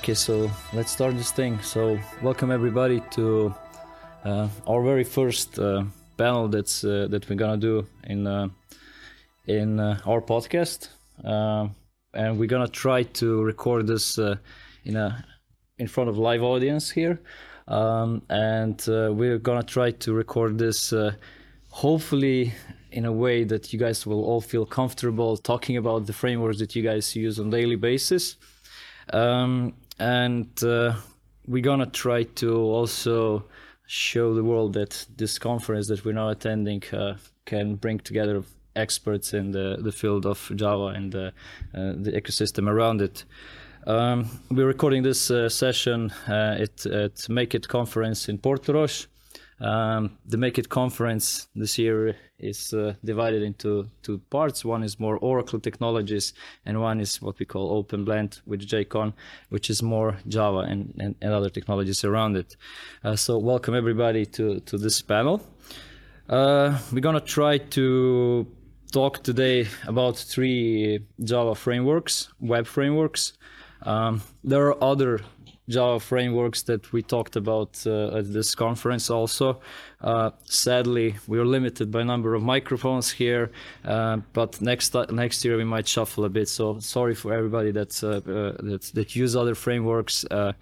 Okay, so let's start this thing. So, welcome everybody to uh, our very first uh, panel that's uh, that we're gonna do in uh, in uh, our podcast, uh, and we're gonna try to record this in a in front of live audience here, um, and we're gonna try to record this hopefully in a way that you guys will all feel comfortable talking about the frameworks that you guys use on daily basis. Um, and uh, we're gonna try to also show the world that this conference that we're now attending uh, can bring together experts in the, the field of Java and the, uh, the ecosystem around it. Um, we're recording this uh, session uh, at, at Make IT conference in Portorož. Um, the Make IT conference this year is uh, divided into two parts. One is more Oracle technologies, and one is what we call Open Blend with JCon, which is more Java and, and, and other technologies around it. Uh, so, welcome everybody to, to this panel. Uh, we're gonna try to talk today about three Java frameworks, web frameworks. Um, there are other Java frameworks that we talked about uh, at this conference also. Uh, sadly, we are limited by number of microphones here, uh, but next next year we might shuffle a bit. So sorry for everybody that's, uh, uh, that that use other frameworks. Uh,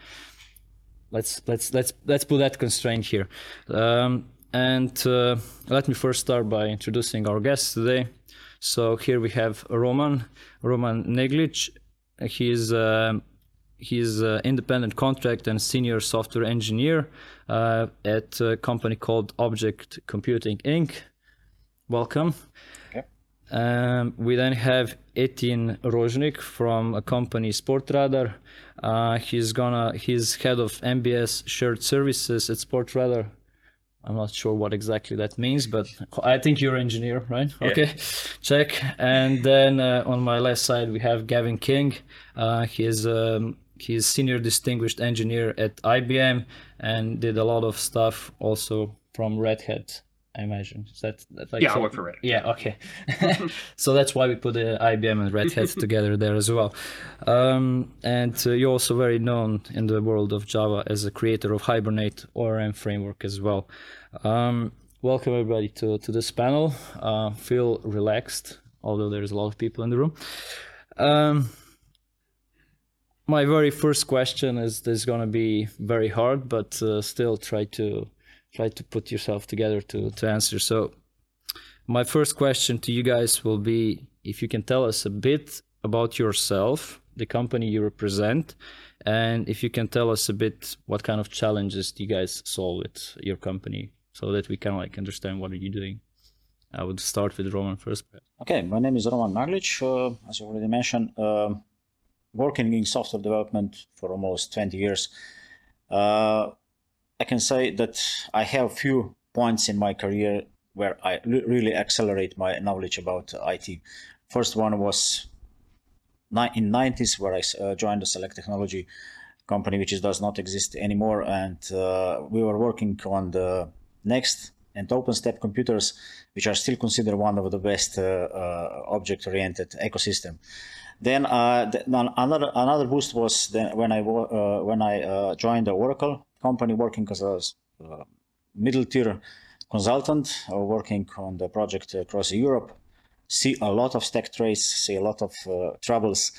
let's let's let's let's put that constraint here. Um, and let me first start by introducing our guests today. So here we have Roman Roman Neglič. He is he's an independent contract and senior software engineer uh, at a company called Object Computing Inc. Welcome. Okay. Um, we then have Etien Rožnik from a company Sportradar. Uh, he's gonna he's head of MBS shared services at Sportradar. I'm not sure what exactly that means, but I think you're an engineer, right? Yeah. Okay, check. And then uh, on my left side we have Gavin King. Uh, he is um, he's senior distinguished engineer at IBM and did a lot of stuff also from Red Hat. I imagine is that, that like Yeah, I work for Red Hat. Yeah, okay. so that's why we put the IBM and Red Hat together there as well. Um, and uh, you're also very known in the world of Java as a creator of Hibernate ORM framework as well. Um, welcome everybody to, to this panel. Uh, feel relaxed, although there's a lot of people in the room. Um, my very first question is is going to be very hard, but uh, still try to try to put yourself together to to answer. So, my first question to you guys will be if you can tell us a bit about yourself, the company you represent, and if you can tell us a bit what kind of challenges do you guys solve with your company, so that we can like understand what are you doing. I would start with Roman first. Okay, my name is Roman Neglič. Uh, as you already mentioned, um working in software development for almost 20 years. Uh, I can say that I have a few points in my career where I re- really accelerate my knowledge about IT. First one was ni- in 90s where I uh, joined a Select Technology company, which is, does not exist anymore, and uh, we were working on the NeXT and OpenStep computers, which are still considered one of the best uh, uh, object-oriented ecosystem. Then uh, another another boost was then when I uh, when I uh, joined the Oracle company, working as a uh, middle tier consultant, uh, working on the project across Europe. See a lot of stack trace, see a lot of uh, troubles,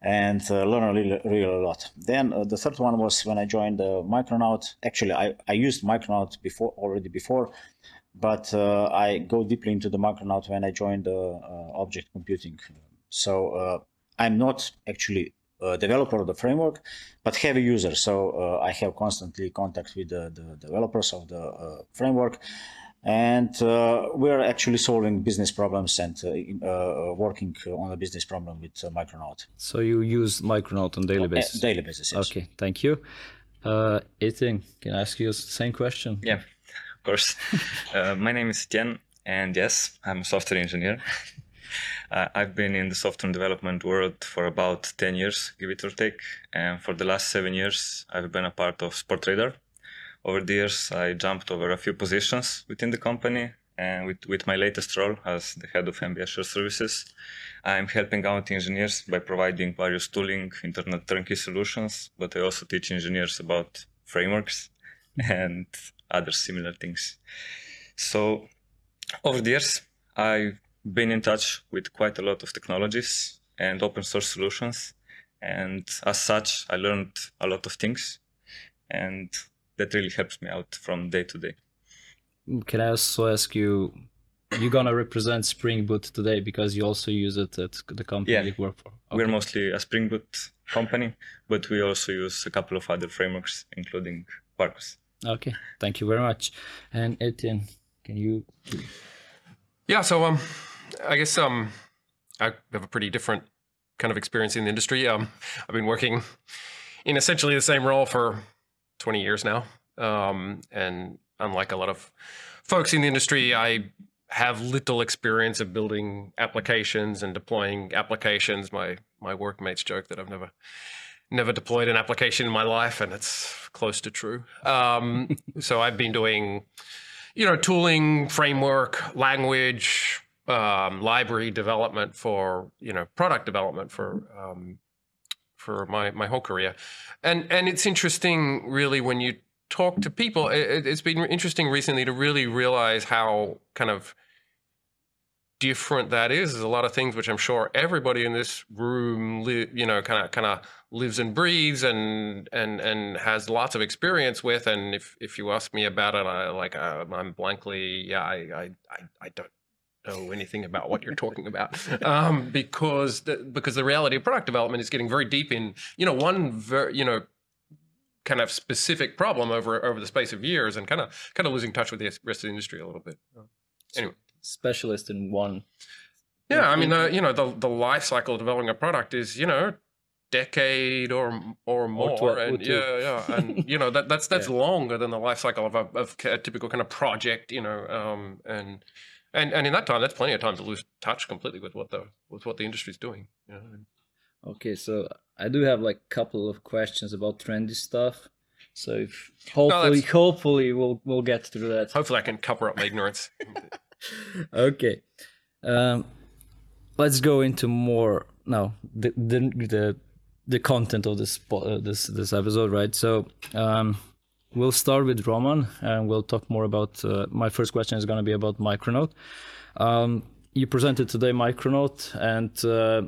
and uh, learn really, really a lot. Then uh, the third one was when I joined uh, Micronaut. Actually, I, I used Micronaut before already before, but uh, I go deeply into the Micronaut when I joined the uh, object computing. So uh, I'm not actually a developer of the framework, but heavy user. So uh, I have constantly contact with the, the developers of the uh, framework. And uh, we're actually solving business problems and uh, in- uh, working on a business problem with uh, Micronaut. So you use Micronaut on daily Uh, basis. daily basis. Yes. Okay, thank you. Uh, Etien, can I ask you the same question? Yeah, of course. uh, my name is Etien, and yes, I'm a software engineer. uh, I've been in the software development world for about 10 years, give it or take. And for the last seven years, I've been a part of Sportradar. Over the years, I jumped over a few positions within the company, and with, with my latest role as the head of Shared Services, I'm helping out engineers by providing various tooling, internet turnkey solutions, but I also teach engineers about frameworks and other similar things. So over the years, I've been in touch with quite a lot of technologies and open source solutions. And as such, I learned a lot of things. And that really helps me out from day to day. Can I also ask you, you're gonna represent Spring Boot today because you also use it at the company Yeah. you work for. We're mostly a Spring Boot company, but we also use a couple of other frameworks, including Quarkus. Okay, thank you very much. And Etien, can you? Yeah, so um, I guess um, I have a pretty different kind of experience in the industry. Um, I've been working in essentially the same role for 20 years now, um, and unlike a lot of folks in the industry, I have little experience of building applications and deploying applications. My my workmates joke that I've never never deployed an application in my life, and it's close to true. Um, so I've been doing you know, tooling, framework, language, um, library development for you know product development for um, for my my whole career, and and it's interesting really when you talk to people. It, it's been interesting recently to really realize how kind of different that is. There's a lot of things which I'm sure everybody in this room, li- you know, kind of kind of lives and breathes and and and has lots of experience with. And if if you ask me about it, I like uh, I'm blankly, yeah, I I I, I don't know anything about what you're talking about um, because the, because the reality of product development is getting very deep in you know one ver, you know kind of specific problem over over the space of years and kind of kind of losing touch with the rest of the industry a little bit. Anyway. Specialist in one. Yeah, I mean, the, you know, the the life cycle of developing a product is, you know, decade or or more, or and two. yeah, yeah, and you know that that's that's Yeah. longer than the life cycle of a, of a typical kind of project, you know, um, and and and in that time, that's plenty of time to lose touch completely with what the with what the industry's doing. You know? Okay, so I do have like a couple of questions about trendy stuff. So if hopefully, that's- hopefully we'll we'll get through that. Hopefully, I can cover up my ignorance. okay um let's go into more now the the the, the content of this uh, this this episode right so um we'll start with roman and we'll talk more about uh, my first question is going to be about micronaut. Um you presented today micronaut and uh,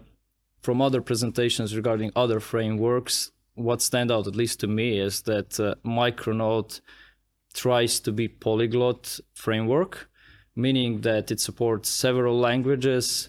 from other presentations regarding other frameworks what stand out at least to me is that uh, micronaut tries to be polyglot framework meaning that it supports several languages,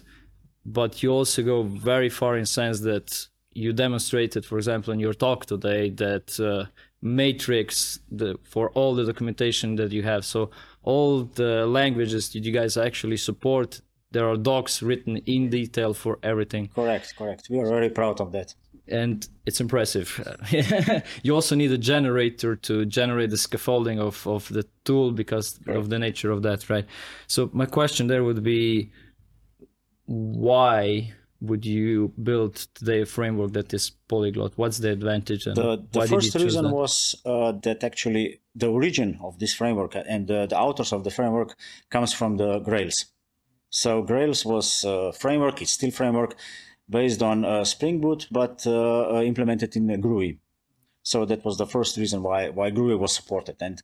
but you also go very far in sense that you demonstrated, for example, in your talk today, that uh, matrix the, for all the documentation that you have. So all the languages that you guys actually support, there are docs written in detail for everything Correct, correct. We are very proud of that. and it's impressive. you also need a generator to generate the scaffolding of, of the tool because of the nature of that, right? So my question there would be, why would you build today a framework that is polyglot? What's the advantage? And The, the why did you first reason that? was uh, that actually the origin of this framework and uh, the authors of the framework comes from the Grails. So Grails was a framework, it's still framework based on uh, Spring Boot, but uh, uh, implemented in uh, Groovy. So that was the first reason why why Groovy was supported. And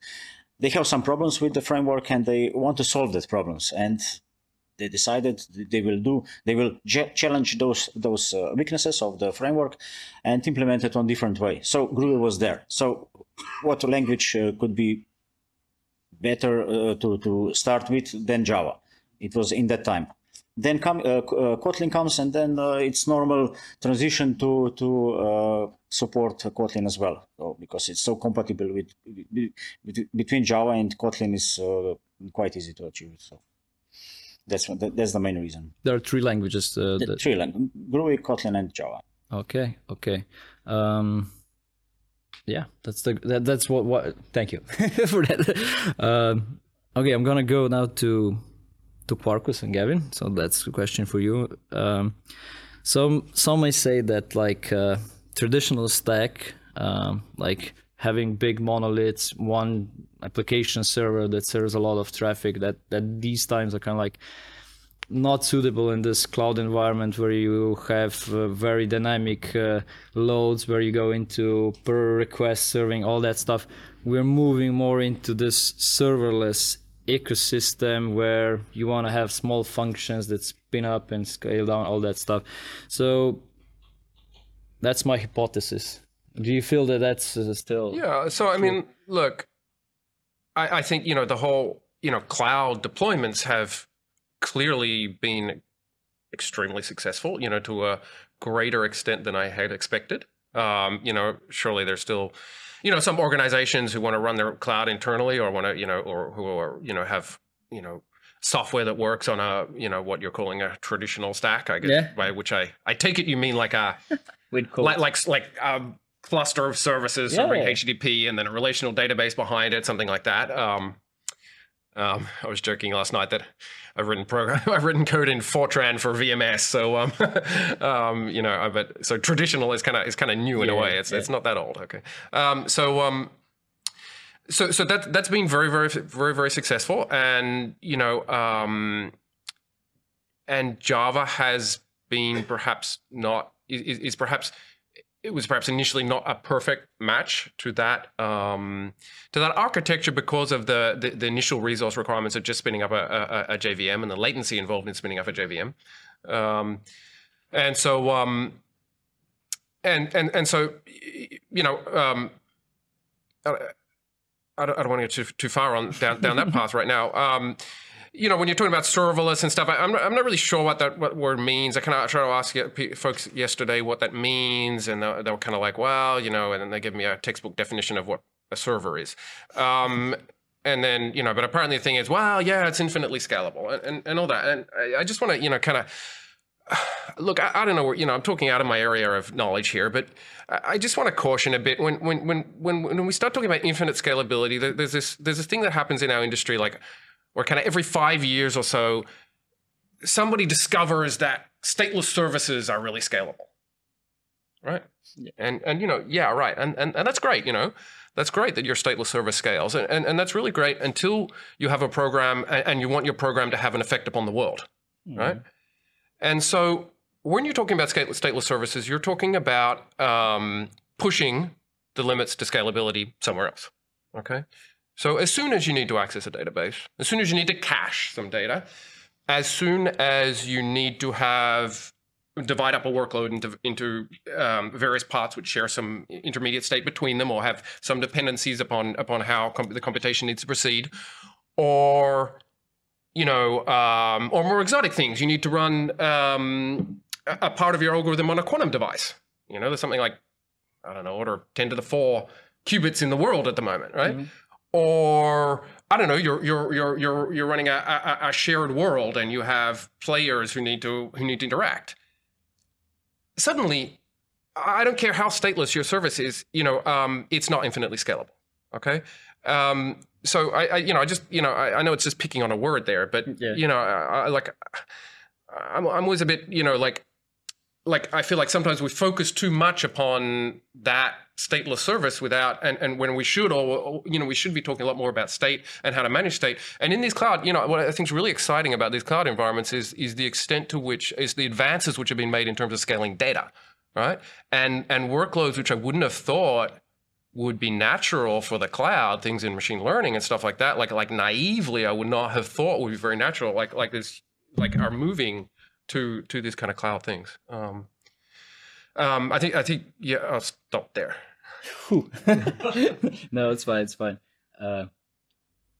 they have some problems with the framework, and they want to solve those problems. And they decided they will do they will challenge those those uh, weaknesses of the framework and implement it on different way. So Groovy was there. So what language uh, could be better uh, to to start with than Java? It was in that time. Then come uh, uh, Kotlin comes, and then uh, it's normal transition to to support Kotlin as well, so, because it's so compatible with, with, between Java and Kotlin is quite easy to achieve. So that's that's the main reason. There are three languages. Uh, The that, three languages: Groovy, Kotlin, and Java. Okay, okay. Um, yeah, that's the that, that's what what. Thank you for that. Um, okay, I'm gonna go now to to Quarkus and Gavin. So that's a question for you. Um, some some may say that like uh, traditional stack, um, like having big monoliths, one application server that serves a lot of traffic. That that these times are kind of like not suitable in this cloud environment where you have uh, very dynamic uh, loads where you go into per request serving all that stuff we're moving more into this serverless ecosystem where you want to have small functions that spin up and scale down all that stuff so that's my hypothesis do you feel that that's uh, still yeah so i mean look I, I think you know the whole you know cloud deployments have clearly been extremely successful, you know, to a greater extent than I had expected. Um, you know, surely there's still, you know, some organizations who want to run their cloud internally or want to, you know, or who are, you know, have, you know, software that works on a, you know, what you're calling a traditional stack, I guess, Yeah. by which I, I take it you mean like a, with code? like, like, like a cluster of services serving HTTP and then a relational database behind it, something like that. Um, um, I was joking last night that I've written program, I've written code in Fortran for VMS. So, um, um, you know, I bet so traditional is kind of is kind of new in a way. It's yeah. it's not that old. Okay. Um, so, um, so so that that's been very very very very successful, and you know, um, and Java has been perhaps not is, is perhaps it was perhaps initially not a perfect match to that um, to that architecture because of the, the the initial resource requirements of just spinning up a, a, a JVM and the latency involved in spinning up a JVM, um, and so um, and and and so you know um, I, I don't, I don't want to get too, too far on down down that path right now. Um, you know, when you're talking about serverless and stuff, I, I'm not, I'm not really sure what that what word means. I kind of tried to ask folks yesterday what that means, and they, they were kind of like, well, you know, and then they give me a textbook definition of what a server is. Um, and then, you know, but apparently the thing is, well, yeah, it's infinitely scalable and, and, and all that. And I, I just want to, you know, kind of look, I, I don't know where, you know, I'm talking out of my area of knowledge here, but I, just want to caution a bit when, when, when, when, when we start talking about infinite scalability, there, there's this, there's this thing that happens in our industry, like where kind of every five years or so, somebody discovers that stateless services are really scalable. Right. Yeah. And, and, you know, yeah, right. And, and, and that's great. You know, that's great that your stateless service scales. And, and, and that's really great until you have a program and, and you want your program to have an effect upon the world. Right. And so when you're talking about stateless services, you're talking about um, pushing the limits to scalability somewhere else. Okay. So as soon as you need to access a database, as soon as you need to cache some data, as soon as you need to have divide up a workload into, into um, various parts which share some intermediate state between them or have some dependencies upon upon how the computation needs to proceed, or you know, um, or more exotic things. You need to run um, a, a part of your algorithm on a quantum device. You know, there's something like I don't know, order ten to the four qubits in the world at the moment, right? Or I don't know, you're you're you're you're you're running a, a, a shared world and you have players who need to who need to interact. Suddenly, I don't care how stateless your service is, you know, um, it's not infinitely scalable. Okay. Um, so I, I, you know, I just, you know, I, I know it's just picking on a word there, but Yeah. you know, I, I like, I'm, I'm always a bit, you know, like, like I feel like sometimes we focus too much upon that stateless service without, and, and when we should, or you know, we should be talking a lot more about state and how to manage state. And in these cloud, you know, what I think is really exciting about these cloud environments is is the extent to which is the advances which have been made in terms of scaling data, right? And and workloads which I wouldn't have thought would be natural for the cloud, things in machine learning and stuff like that. Like like naively, I would not have thought would be very natural. Like like this, like are moving to to these kind of cloud things. Um, um, I think I think yeah, I'll stop there. No, it's fine. It's fine. Uh,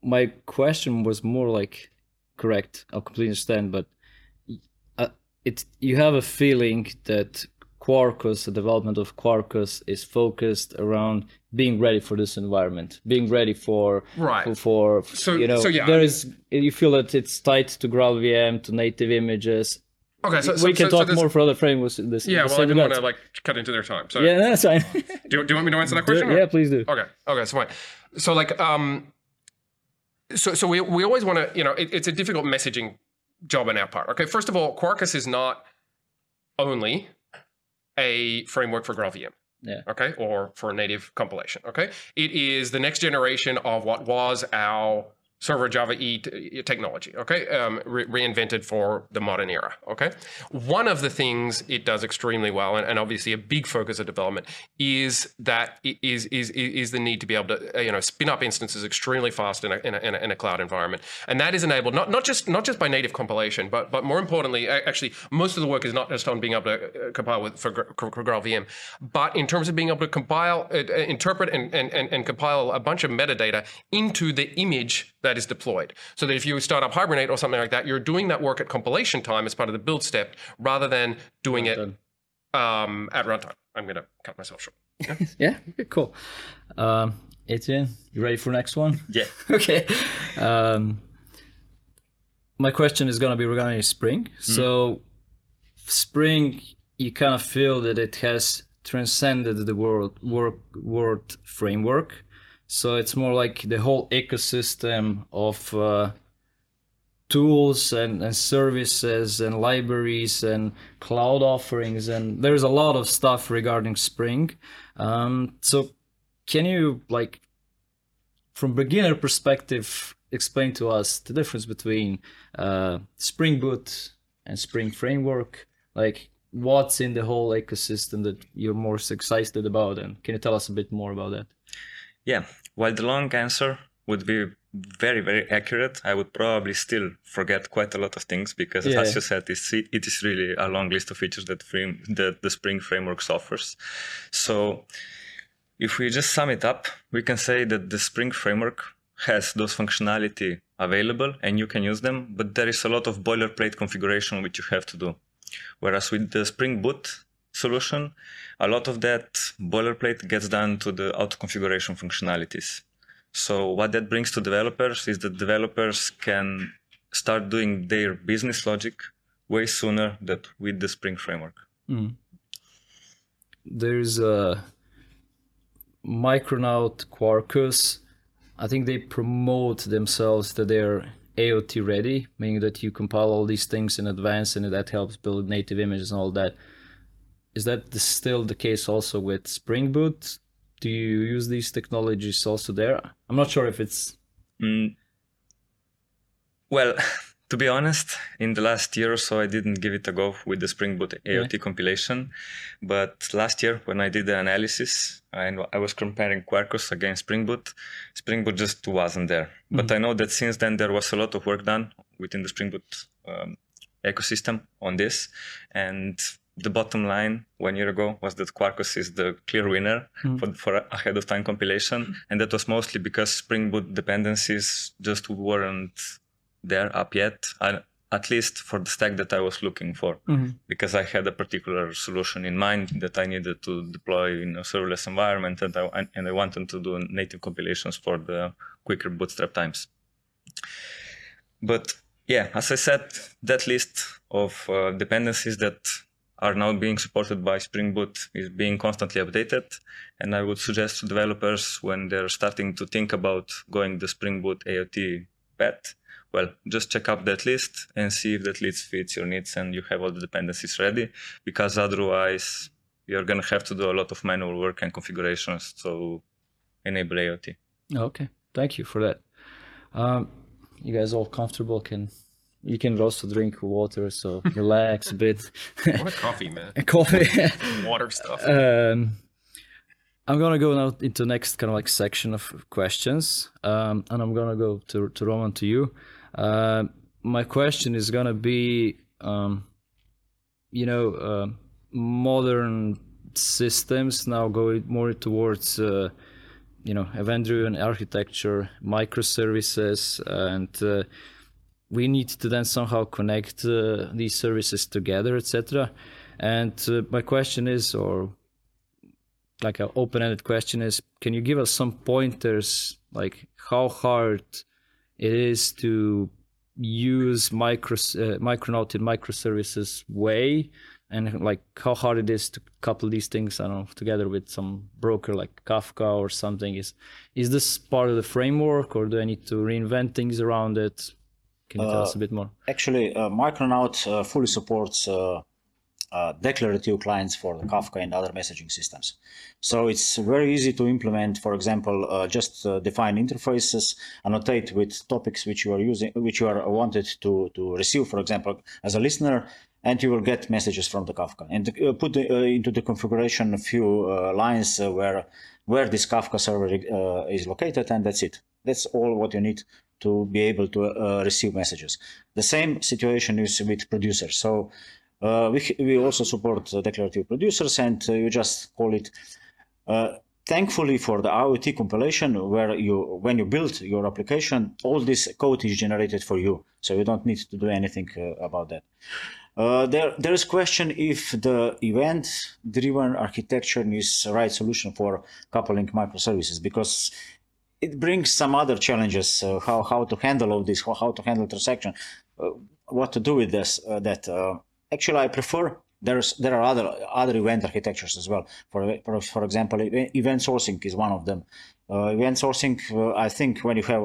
my question was more like correct. I completely understand, but uh, it you have a feeling that Quarkus, the development of Quarkus, is focused around being ready for this environment, being ready for Right. for, for So- you know so yeah, there I is you feel that it's tied to GraalVM to native images. Okay, so, we so, can so, so talk this- more for other frameworks. in This Yeah, well, I didn't want to like cut into their time. So, Yeah, that's fine. do, do you want me to answer that question? yeah, please do. Okay. Okay. So fine. So like, um, so so we we always want to, you know, it, it's a difficult messaging job on our part. Okay. First of all, Quarkus is not only a framework for GraalVM. Yeah. Okay. Or for a native compilation. Okay. It is the next generation of what was our server Java E t- technology, okay, um, re- reinvented for the modern era, okay. One of the things it does extremely well, and, and, obviously a big focus of development, is that is is is the need to be able to uh, you know spin up instances extremely fast in a, in a, in a, in a cloud environment, and that is enabled not not just not just by native compilation, but but more importantly, actually most of the work is not just on being able to uh, compile with for, for GraalVM, but in terms of being able to compile, uh, interpret, and, and and and compile a bunch of metadata into the image is deployed. So that if you start up Hibernate or something like that, you're doing that work at compilation time as part of the build step rather than doing it um, at runtime. I'm going to cut myself short. Yeah, yeah okay, cool. Um, Etien, you ready for next one? Yeah. okay. Um, my question is going to be regarding Spring. Mm. So, Spring, you kind of feel that it has transcended the world work word framework so it's more like the whole ecosystem of uh, tools and, and services and libraries and cloud offerings. And there's a lot of stuff regarding Spring. Um, so can you like, from beginner perspective, explain to us the difference between uh, Spring Boot and Spring Framework? Like what's in the whole ecosystem that you're most excited about? And can you tell us a bit more about that? Yeah, while the long answer would be very, very accurate, I would probably still forget quite a lot of things because, yeah. as you said, it's, it is really a long list of features that, frame, that the Spring framework offers. So, if we just sum it up, we can say that the Spring framework has those functionality available and you can use them, but there is a lot of boilerplate configuration which you have to do. Whereas with the Spring Boot, solution, a lot of that boilerplate gets done to the auto configuration functionalities. So what that brings to developers is that developers can start doing their business logic way sooner than with the Spring framework. Mm. There's a Micronaut Quarkus. I think they promote themselves that they're AOT ready, meaning that you compile all these things in advance and that helps build native images and all that is that still the case also with Spring Boot? Do you use these technologies also there? I'm not sure if it's. Mm. Well, to be honest, in the last year or so, I didn't give it a go with the Spring Boot AOT yeah. compilation. But last year, when I did the analysis and I was comparing Quarkus against Spring Boot, Spring Boot just wasn't there. Mm-hmm. But I know that since then, there was a lot of work done within the Spring Boot um, ecosystem on this. And the bottom line one year ago was that Quarkus is the clear winner mm. for, for ahead of time compilation. Mm. And that was mostly because Spring Boot dependencies just weren't there up yet, at least for the stack that I was looking for, mm-hmm. because I had a particular solution in mind that I needed to deploy in a serverless environment and I, and I wanted to do native compilations for the quicker bootstrap times. But yeah, as I said, that list of uh, dependencies that are now being supported by Spring Boot is being constantly updated. And I would suggest to developers when they're starting to think about going the Spring Boot AOT path, well, just check up that list and see if that list fits your needs and you have all the dependencies ready, because otherwise you're going to have to do a lot of manual work and configurations to enable AOT. Okay, thank you for that. Um, you guys all comfortable? Can you can also drink water, so relax a bit. what a coffee, man! coffee, water stuff. Um, I'm gonna go now into next kind of like section of questions, um, and I'm gonna go to to Roman to you. Uh, my question is gonna be, um, you know, uh, modern systems now going more towards. Uh, you know, event-driven architecture, microservices, and uh, we need to then somehow connect uh, these services together, etc. And uh, my question is, or like an open-ended question is, can you give us some pointers, like how hard it is to use micro uh, Micronaut in microservices way, and like how hard it is to couple these things, I don't know, together with some broker like Kafka or something. Is is this part of the framework, or do I need to reinvent things around it? Can you tell us a bit more? Actually, uh, Micronaut uh, fully supports uh, uh, declarative clients for the Kafka and other messaging systems. So it's very easy to implement. For example, uh, just uh, define interfaces, annotate with topics which you are using, which you are wanted to to receive. For example, as a listener, and you will get messages from the Kafka. And uh, put the, uh, into the configuration a few uh, lines where where this Kafka server is located, and that's it. That's all what you need to be able to uh, receive messages. The same situation is with producers. So uh, we, we also support declarative producers and uh, you just call it thankfully for the AOT compilation where you when you build your application all this code is generated for you so you don't need to do anything uh, about that uh, there there is question if the event driven architecture is the right solution for coupling microservices because it brings some other challenges uh, how how to handle all this how, to handle transaction. Uh, what to do with this uh, that uh, actually i prefer there's there are other other event architectures as well. For for, for example event sourcing is one of them. Uh, event sourcing uh, i think when you have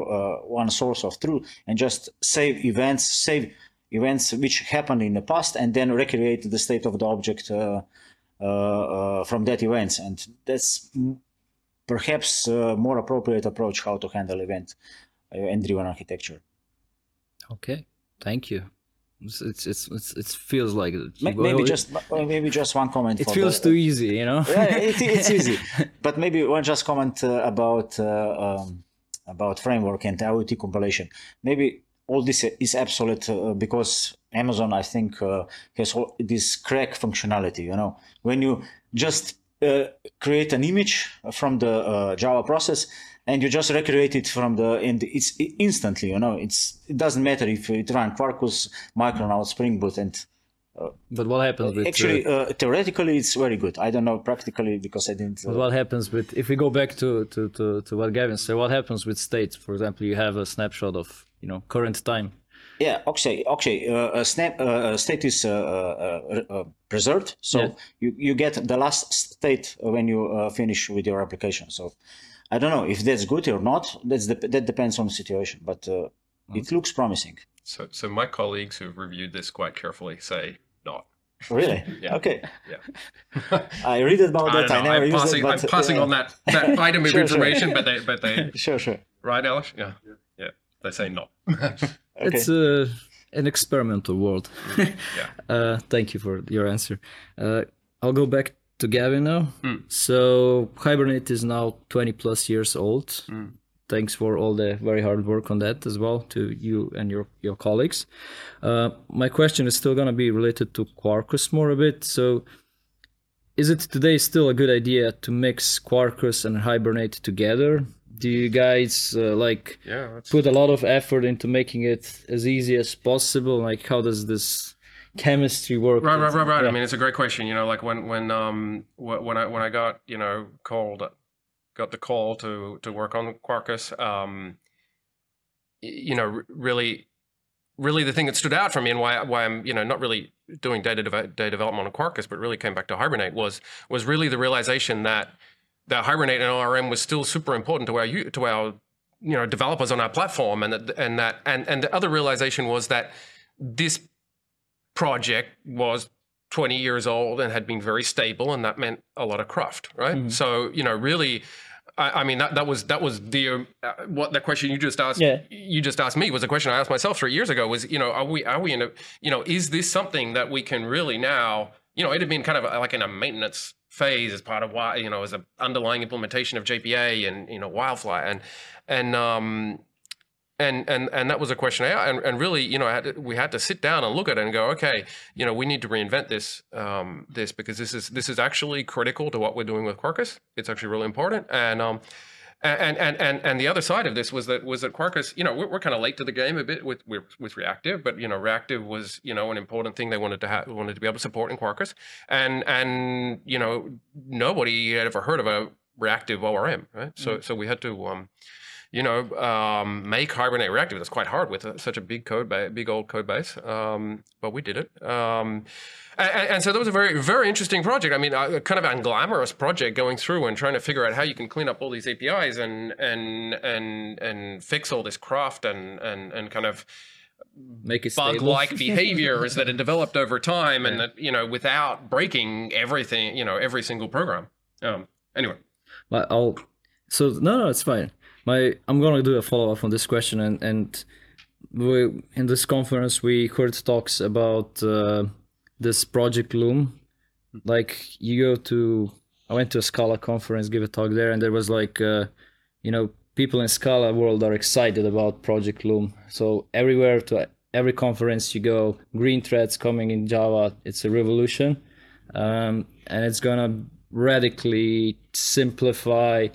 one source of truth and just save events save events which happened in the past and then recreate the state of the object from that events and that's perhaps a more appropriate approach how to handle event and driven architecture. Okay, thank you. It's it's it's, it feels like maybe just maybe just one comment. It feels the, too easy, you know. yeah, it, it's easy. But maybe one just comment uh, about uh, um, about framework and AOT compilation. Maybe all this is absolute uh, because Amazon, I think, uh, has all this CRaC functionality. You know, when you just uh, create an image from the uh, Java process and you just recreate it from the and it's instantly you know it's it doesn't matter if it run quarkus micronaut spring boot and uh, but what happens with actually uh, theoretically it's very good. I don't know practically because i didn't but what happens with if we go back to, to to to what gavin said what happens with states? For example you have a snapshot of you know current time yeah, okay, okay. Uh, snap uh, state is uh, uh, uh, preserved, so yeah. you, you get the last state when you uh, finish with your application. So I don't know if that's good or not. That's the, that depends on the situation, but mm. it looks promising. So, so my colleagues who've reviewed this quite carefully say not. Really? yeah. Okay. Yeah. I read about that. I, I never I'm used passing, it, but, I'm passing on that, that item of sure, information, sure. but they, but they. Sure, sure. Right, Alice? Yeah. Yeah. They say not. Okay. It's uh, an experimental world. yeah. Uh, thank you for your answer. Uh, I'll go back to Gavin now. Mm. So Hibernate is now 20 plus years old. Mm. Thanks for all the very hard work on that as well to you and your your colleagues. Uh, my question is still going to be related to Quarkus more a bit. So, is it today still a good idea to mix Quarkus and Hibernate together? Do you guys uh, like yeah, put a lot of effort into making it as easy as possible? Like how does this chemistry work? Right right right right. Yeah. i mean it's a great question. You know like when when um when i when i got you know called got the call to to work on quarkus um you know really really the thing that stood out for me and why why i'm you know not really doing data de- data development on quarkus but really came back to hibernate was was really the realization that that Hibernate and ORM was still super important to our to our you know developers on our platform, and that and that and and the other realization was that this project was 20 years old and had been very stable, and that meant a lot of cruft, right? Mm-hmm. So you know, really. I, I mean that, that was that was the uh, what the question you just asked yeah. you just asked me was a question I asked myself three years ago was you know are we are we in a you know is this something that we can really now you know it had been kind of like in a maintenance phase as part of why you know as an underlying implementation of JPA and you know WildFly. And and um and and and that was a question I, and, and really you know had to, we had to sit down and look at it and go okay you know we need to reinvent this um this because this is this is actually critical to what we're doing with Quarkus it's actually really important. And um and and and and the other side of this was that was that Quarkus, you know, we're, we're kind of late to the game a bit with with reactive, but you know, reactive was you know an important thing they wanted to have wanted to be able to support in Quarkus, and and you know nobody had ever heard of a reactive ORM, right? So mm. so we had to um, you know, um, make Hibernate reactive. That's quite hard with a, such a big code, ba- big old code base. Um, but we did it. Um, and, and, so that was a very, very interesting project. I mean, a, kind of unglamorous project going through and trying to figure out how you can clean up all these APIs and and and and fix all this craft and and and kind of make it bug-like behaviors that had developed over time, and that you know without breaking everything, you know, every single program. Um, anyway, But I'll. So no, no, it's fine. My I'm gonna do a follow up on this question, and and we in this conference we heard talks about uh, this project Loom. Like you go to, I went to a Scala conference, give a talk there, and there was like, uh, you know, people in Scala world are excited about Project Loom. So everywhere to every conference you go, green threads coming in Java. It's a revolution, um, and it's gonna radically simplify,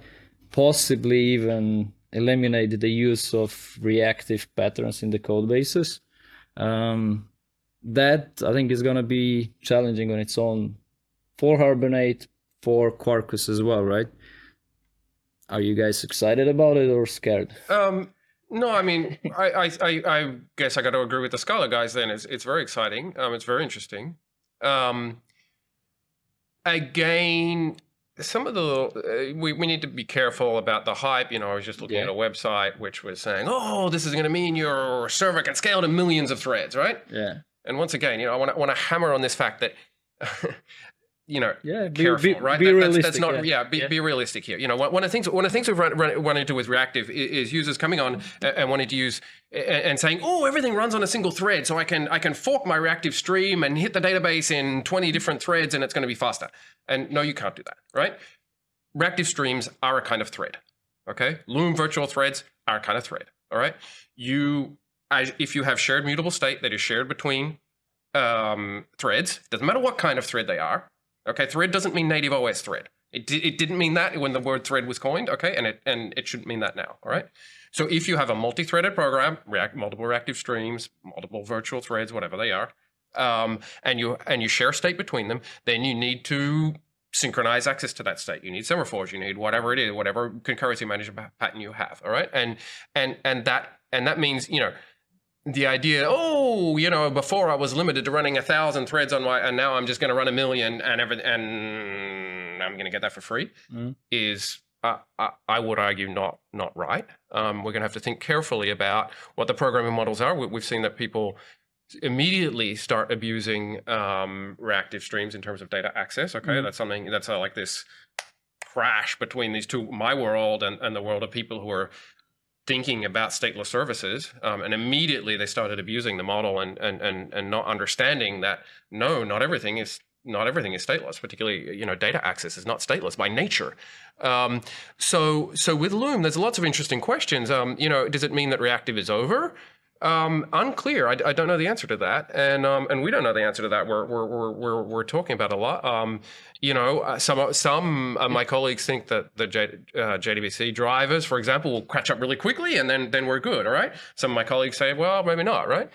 possibly even eliminate the use of reactive patterns in the code bases. Um, that I think is gonna be challenging on its own for Hibernate, for Quarkus as well, right? Are you guys excited about it or scared? Um, no, I mean, I, I, I, I guess I got to agree with the Scala guys. Then it's it's very exciting. Um, it's very interesting. Um, again, some of the uh, we we need to be careful about the hype. You know, I was just looking Yeah. at a website which was saying, "Oh, this is going to mean your server can scale to millions of threads," right? Yeah. And once again, you know, I want to hammer on this fact that. You know, Yeah, be, careful, be, right? be That- that's, realistic. that's not, yeah, yeah. be, Yeah. be realistic here. You know, one of the things, one of the things we've run, run, run into with reactive is, users coming on a- and wanting to use and saying, "Oh, everything runs on a single thread, so I can I can fork my reactive stream and hit the database in twenty different threads, and it's going to be faster." And no, you can't do that, right? Reactive streams are a kind of thread. Okay, Loom virtual threads are a kind of thread. All right, you as, if you have shared mutable state that is shared between um, threads, doesn't matter what kind of thread they are. Okay, thread doesn't mean native OS thread. It, it didn't mean that when the word thread was coined. Okay, and it and it shouldn't mean that now. All right. So if you have a multi-threaded program, react multiple reactive streams, multiple virtual threads, whatever they are, um, and you and you share state between them, then you need to synchronize access to that state. You need semaphores. You need whatever it is, whatever concurrency management pattern you have. All right, and and and that and that means you know the idea, oh, you know, before I was limited to running a thousand threads on my, and now I'm just going to run a million, and every, and I'm going to get that for free, Mhm. is uh, I, I would argue not not right. Um, we're going to have to think carefully about what the programming models are. We, we've seen that people immediately start abusing um, reactive streams in terms of data access. Okay, Mhm. that's something that's uh, like this crash between these two, my world and, and the world of people who are thinking about stateless services um, and immediately they started abusing the model and, and and and not understanding that no not everything is not everything is stateless particularly you know data access is not stateless by nature. Um, so so with loom there's lots of interesting questions. Um, you know does it mean that reactive is over um, unclear. I, I don't know the answer to that, and um, and we don't know the answer to that. We're we're we're we're, we're talking about a lot. Um, you know, uh, some some of my colleagues think that the J, uh, JDBC drivers, for example, will catch up really quickly, and then then we're good. All right. Some of my colleagues say, well, maybe not. Right.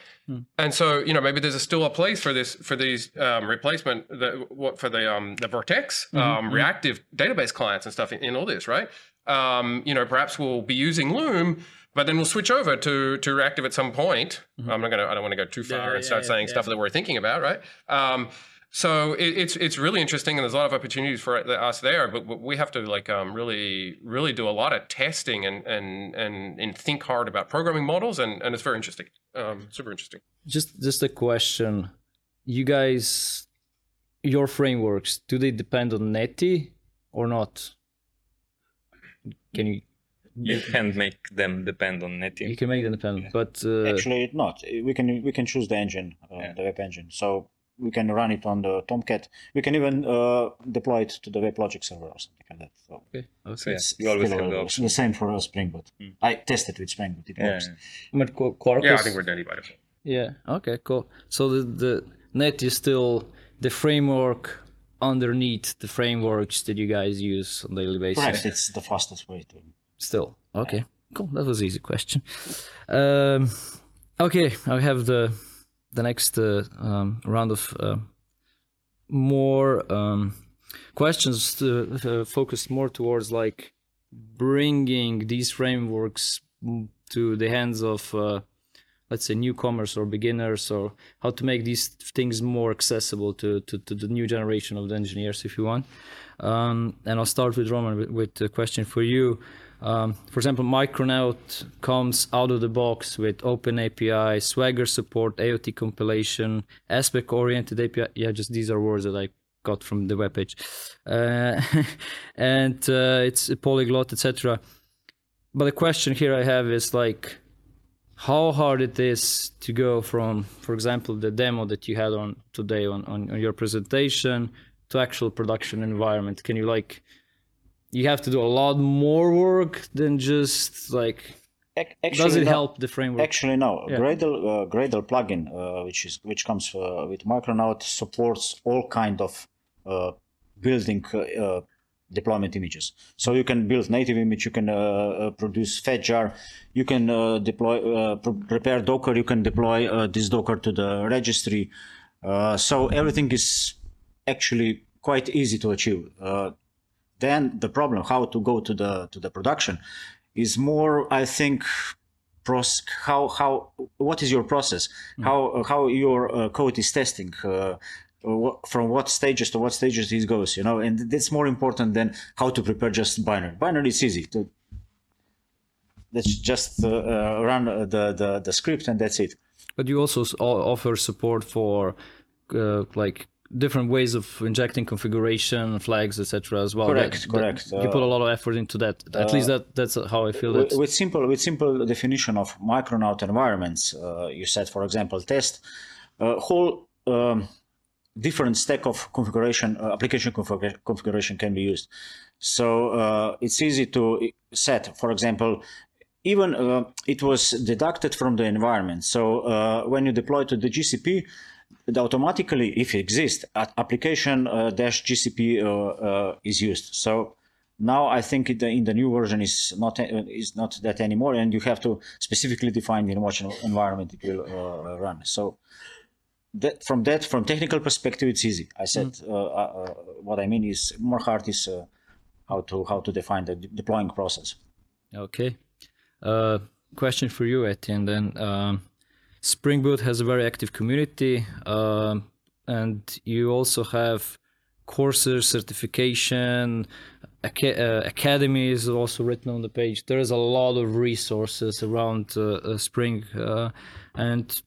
And so you know, maybe there's a, still a place for this for these um, replacement the what for the um, the Vert.x um, reactive database clients and stuff in, in all this. Right. Um, you know, perhaps we'll be using Loom but then we'll switch over to to reactive at some point. I'm not gonna. I don't want to go too far Yeah, and start yeah, saying yeah. stuff that we're thinking about, right? Um, so it, it's it's really interesting, and there's a lot of opportunities for us there. But we have to like um, really really do a lot of testing and and and and think hard about programming models, and and it's very interesting, um, super interesting. Just just a question. You guys, your frameworks, do they depend on Netty or not? Can you You can't make them depend on Netty. you can make them dependent, but uh, Actually, not. We can we can choose the engine, uh, Yeah. the web engine. So we can run it on the Tomcat. We can even uh, deploy it to the WebLogic server or something like that. So okay, So okay. yeah, it's you always still have the option. The same for uh, Spring Boot. Mm. I tested with Spring Boot. It Yeah, works. But Quarkus, Yeah, I think we're done by default. Yeah. Okay. Cool. So the the net is still the framework underneath the frameworks that you guys use on a daily basis. Correct. It's the fastest way to. Still. Okay. Cool. That was easy question. Um, okay. I have the the next uh, um, round of uh, more um, questions to, uh, focused more towards like bringing these frameworks to the hands of uh, let's say newcomers or beginners or how to make these things more accessible to, to, to the new generation of the engineers if you want um, and i'll start with roman with, with a question for you Um, for example, Micronaut comes out of the box with Open API, Swagger support, AOT compilation, aspect oriented API. Yeah, just these are words that I got from the webpage. Uh, and uh, it's a polyglot, etc. But the question here I have is like, how hard it is to go from, for example, the demo that you had on today on, on, on your presentation to actual production environment. Can you like you have to do a lot more work than just like actually, does it no. help the framework Actually, no. Yeah. Gradle uh, Gradle plugin, uh, which is which comes uh, with Micronaut, supports all kind of uh, building uh, deployment images. So you can build native image, you can uh, uh, produce fat jar, you can uh, deploy uh, pre- prepare Docker, you can deploy uh, this Docker to the registry. Uh, so everything is actually quite easy to achieve. Uh, then the problem how to go to the to the production is more i think pros how how what is your process? How how your uh, code is testing uh, wh- from what stages to what stages it goes you know? And that's more important than how to prepare just binary. Binary is easy to let's just uh, uh, run uh, the, the the script and that's it. But you also offer support for uh, like different ways of injecting configuration flags etc as well. Correct, That- that- correct. you put a lot of effort into that. At least that that's how i feel with, that with simple with simple definition of micronaut environments uh, you said for example test a whole um, different stack of configuration uh, application configura- configuration can be used. So uh, it's easy to set for example even uh, it was deducted from the environment. So uh, when you deploy to the gcp it automatically if it exists application uh, dash gcp uh, uh, is used so now I think it, in the new version is not is not that anymore, and you have to specifically define in what environment it will uh, run. So that from that from technical perspective, it's easy. I said uh, uh, what I mean is more hard is uh, how to how to define the de- deploying process. Okay. Uh, question for you, Etien. Then um, Spring Boot has a very active community, um, and you also have courses, certification, aca- uh, academies also written on the page. There is a lot of resources around uh, uh, Spring, uh, and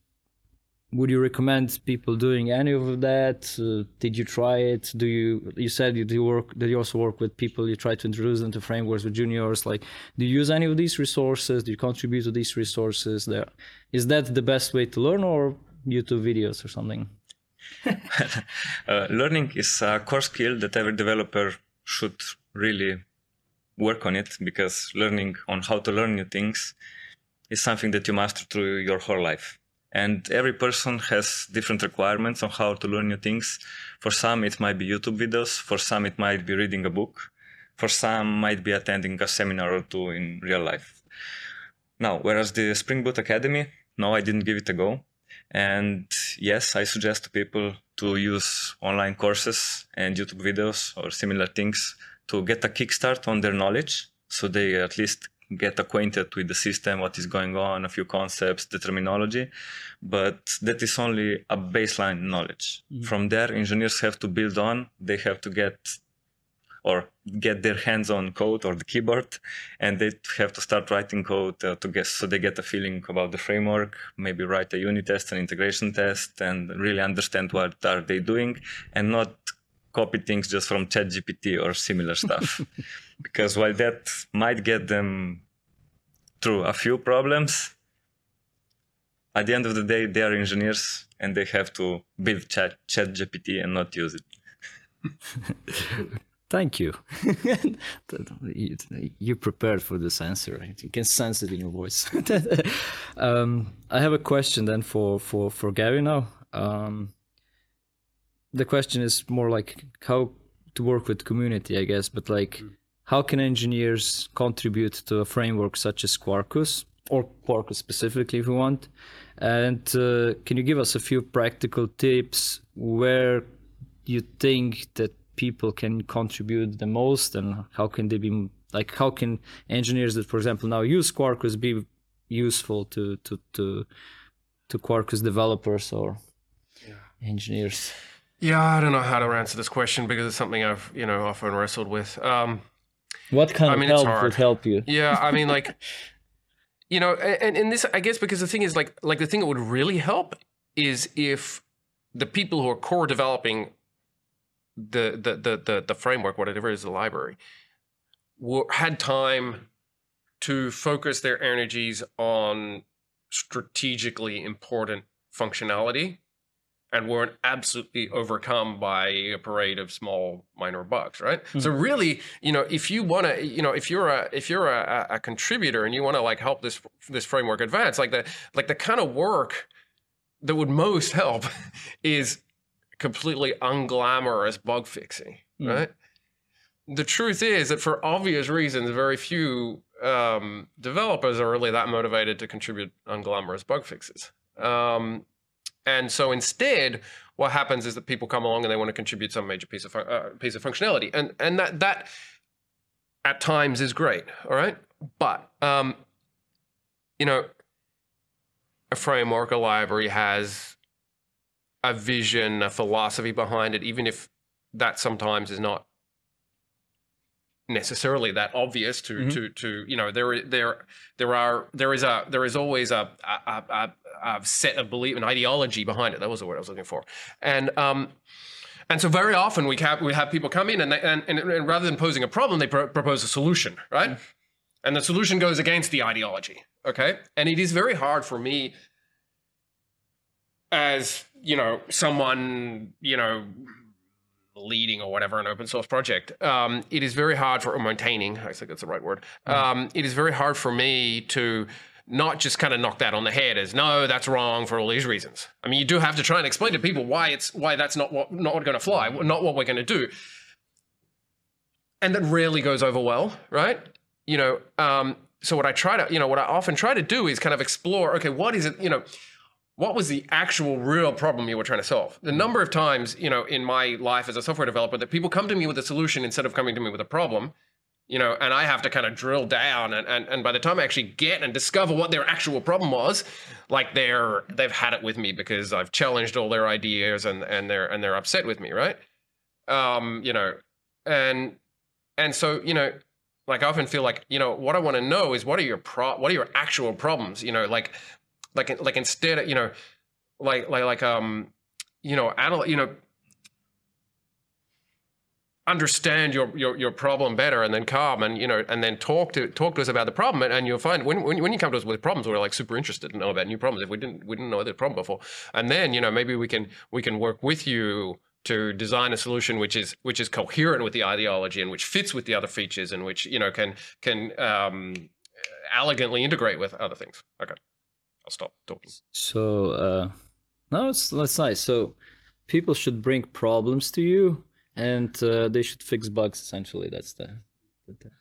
would you recommend people doing any of that? Uh, did you try it? Do you? You said you do work. Did you also work with people? You try to introduce them to frameworks with juniors. Like, do you use any of these resources? Do you contribute to these resources? There, is that the best way to learn, or YouTube videos or something? uh, learning is a core skill that every developer should really work on it because learning on how to learn new things is something that you master through your whole life. And every person has different requirements on how to learn new things. For some, it might be YouTube videos. For some, it might be reading a book. For some, might be attending a seminar or two in real life. Now, whereas the Spring Boot Academy, no, I didn't give it a go. And yes, I suggest to people to use online courses and YouTube videos or similar things to get a kickstart on their knowledge so they at least get acquainted with the system, what is going on, a few concepts, the terminology. But that is only a baseline knowledge. From there, engineers have to build on, they have to get or get their hands on code or the keyboard and they have to start writing code uh, to get so they get a feeling about the framework maybe write a unit test an integration test and really understand what are they doing and not copy things just from ChatGPT or similar stuff because while that might get them through a few problems at the end of the day they are engineers and they have to build chat ChatGPT and not use it Thank you. you. Prepared for this answer. right? You can sense it in your voice. um, I have a question then for for for Gary now. Um, the question is more like how to work with community, I guess, but like how can engineers contribute to a framework such as Quarkus or Quarkus specifically, if you want? And uh, can you give us a few practical tips where you think that people can contribute the most and how can they be like how can engineers that for example now use quarkus be useful to to to to quarkus developers or engineers Yeah, I don't know how to answer this question because it's something I've you know often wrestled with. Um, What kind I of mean, help would help you? Yeah, I mean, like, you know, and, and this, I guess, because the thing is, like, like the thing that would really help is if the people who are core developing the the the the, the framework, whatever it is, the library, were, had time to focus their energies on strategically important functionality and weren't absolutely overcome by a parade of small minor bugs right? So really you know if you want to you know if you're a if you're a, a contributor and you want to like help this this framework advance like the like the kind of work that would most help is completely unglamorous bug fixing Mm. right? The truth is that for obvious reasons very few um, developers are really that motivated to contribute unglamorous bug fixes. Um, and so instead, what happens is that people come along and they want to contribute some major piece of uh, piece of functionality, and and that that at times is great. All right, but um, you know, a framework, a library has a vision, a philosophy behind it, even if that sometimes is not necessarily that obvious to Mhm. to to you know there there there are there is a there is always a a, a, a set of belief and ideology behind it. That was the word I was looking for. And um and so very often we have we have people come in and they, and, and, and rather than posing a problem they pro- propose a solution right? And the solution goes against the ideology okay? And it is very hard for me as you know someone you know leading or whatever an open source project um, it is very hard for or maintaining i think that's the right word um, it is very hard for me to not just kind of knock that on the head as no that's wrong for all these reasons. I mean you do have to try and explain to people why it's why that's not what not going to fly not what we're going to do. And that rarely goes over well right? You know um, so what i try to you know what i often try to do is kind of explore okay what is it you know what was the actual real problem you were trying to solve? The number of times you know in my life as a software developer that people come to me with a solution instead of coming to me with a problem you know and i have to kind of drill down and, and, and by the time i actually get and discover what their actual problem was like they're they've had it with me because i've challenged all their ideas and and they're and they're upset with me right? Um you know and and so you know like i often feel like you know what i want to know is what are your pro what are your actual problems? You know like like like instead of you know like like like um you know anal- you know understand your, your your problem better and then come and you know and then talk to talk to us about the problem and, and you'll find when, when when you come to us with problems we're like super interested to know about new problems. If we didn't we didn't know the problem before. And then you know maybe we can we can work with you to design a solution which is which is coherent with the ideology and which fits with the other features and which you know can can um elegantly integrate with other things. Okay stop talking So uh, no, it's that's nice. So people should bring problems to you, and uh, they should fix bugs. Essentially, that's the. the- right.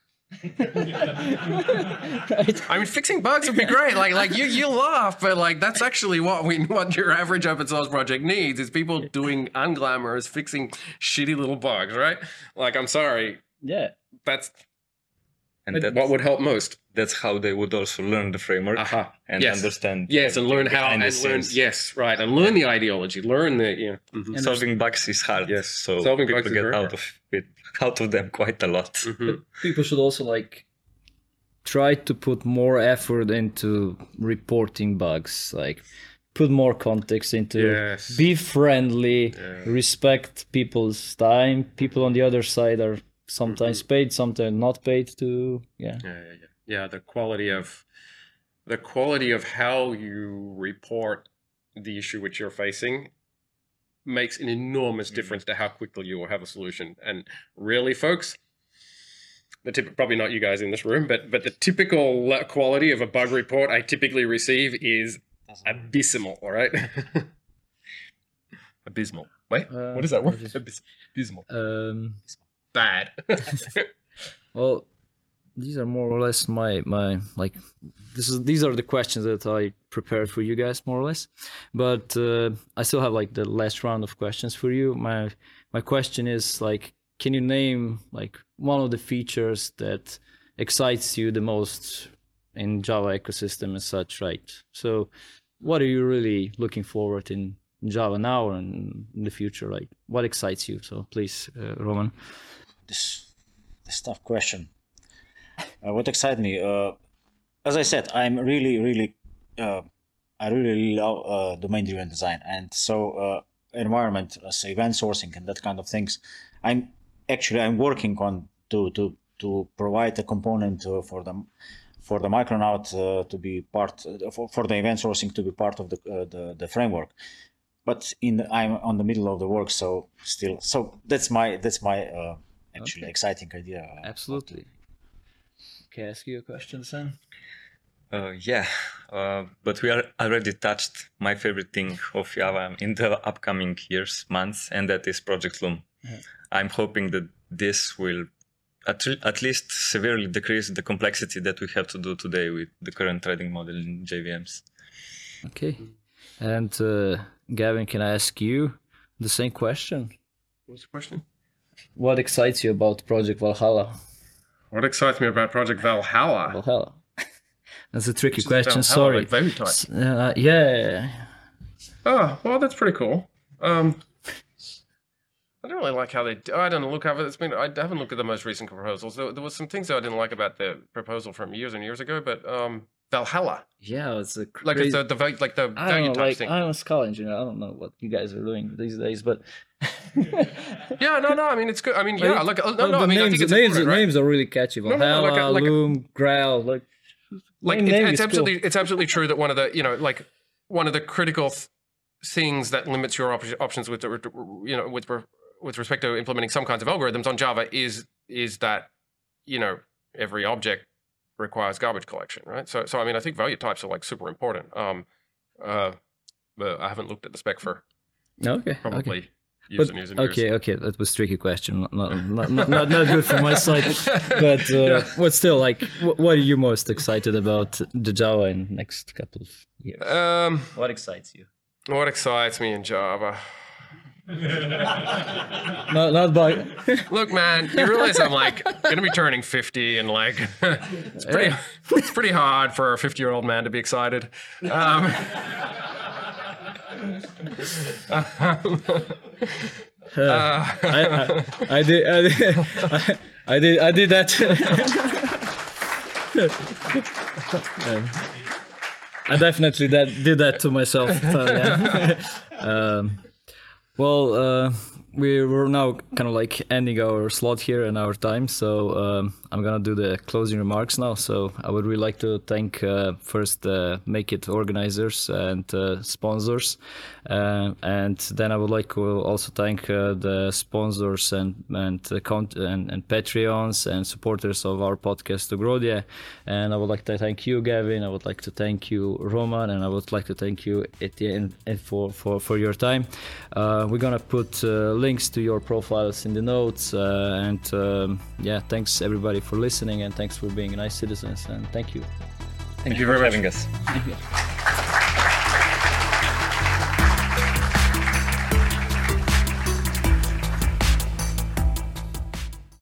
I mean, fixing bugs would be great. Like, like you, you laugh, but like that's actually what we, what your average open source project needs is people doing unglamorous, fixing shitty little bugs, right? Like, I'm sorry, Yeah. that's And that, what would help most. that's how they would also learn the framework Aha. and yes. understand. Yes, and learn how behind and the learn. scenes. Yes, right, and learn the ideology, learn the yeah. mhm. Solving bugs is hard. Yes. So Solving people bugs get out hard. of it, out of them quite a lot. Mhm. People should also like try to put more effort into reporting bugs. Like put more context into. Yes. Be friendly. Yeah. Respect people's time. People on the other side are sometimes mm-hmm. paid, sometimes not paid to. Yeah. Yeah, yeah, yeah. Yeah, the quality of the quality of how you report the issue which you're facing makes an enormous mm-hmm. difference to how quickly you will have a solution. And really, folks, the tip, probably not you guys in this room, but but the typical quality of a bug report I typically receive is mm-hmm. abysmal. All right, abysmal. Wait, Uh, what is that word? what is- Abys- Abysmal. Um, Bad. Well, these are more or less my my like this is these are the questions that I prepared for you guys more or less. But uh, I still have like the last round of questions for you. My my question is like can you name like one of the features that excites you the most in Java ecosystem and such, right? So what are you really looking forward in Java now and in the future? Like what excites you? So please, uh, Roman. This this tough question. Uh, what excites me, uh, as I said, I'm really, really, uh, I really love uh, domain-driven design, and so uh, environment, uh, so event sourcing and that kind of things. I'm actually I'm working on to to to provide a component for them for the Micronaut uh, to be part for, for the event sourcing to be part of the the, the framework. But in the, I'm on the middle of the work, so still, so that's my that's my uh, actually Okay. exciting idea. Absolutely. Can I ask you a question, Sam? Uh, yeah, uh, but we are already touched my favorite thing of Java in the upcoming years, months, and that is Project Loom. I'm hoping that this will at, at least severely decrease the complexity that we have to do today with the current threading model in JVMs. Okay. And uh, Gavin, can I ask you the same question? What's the question? What excites you about Project Valhalla? What excites me about Project Valhalla? Valhalla. That's a tricky Just question. Valhalla, Sorry. like Uh, yeah. Oh, well, that's pretty cool. Um, I don't really like how they. I don't look over. It's been. I haven't looked at the most recent proposals. There, there was some things that I didn't like about the proposal from years and years ago. But um, Valhalla, Yeah, it's a like crazy... it's the, the like the I don't know, like, thing. I'm a Scala engineer. I don't know what you guys are doing these days, but Yeah, no, no. I mean, it's good. I mean, yeah, like uh, no, no. I mean, names, I think it's names, right? names are really catchy. no, Valhalla, like a- like a- Loom, Graal, like like name it's, it's cool. absolutely it's absolutely true that one of the you know like one of the critical th- things that limits your op- options with the, you know with with respect to implementing some kinds of algorithms on Java is is that you know every object requires garbage collection, right? So so I mean I think value types are like super important. Um, uh, but I haven't looked at the spec for okay, okay. probably years But, and years and years. okay, okay, that was tricky question. Not not, not, not, not, not good from my side, but uh, but still, like, wh- what are you most excited about the Java in next couple of years? Um, What excites you? what excites me in Java? Not not by Look, man, you realize I'm like gonna be turning 50, and like it's pretty, it's pretty hard for a 50 year old man to be excited. Um, I, I, I did I did I, I did I did that. I definitely that did that to myself. so, yeah. um, well, uh, we we're now kind of like ending our slot here and our time, so um, I'm gonna do the closing remarks now. So I would really like to thank uh, first uh, Make IT organizers and uh, sponsors, uh, and then I would like to also thank uh, the sponsors and and, uh, con- and and Patreons and supporters of our podcast Ogrodje. And I would like to thank you, Gavin. I would like to thank you, Roman, and I would like to thank you, Etien, for for for your time. Uh, we're gonna put uh, links to your profiles in the notes, uh, and um, yeah, thanks everybody for listening, and thanks for being nice citizens, and thank you. Thank you for having us. Thank you.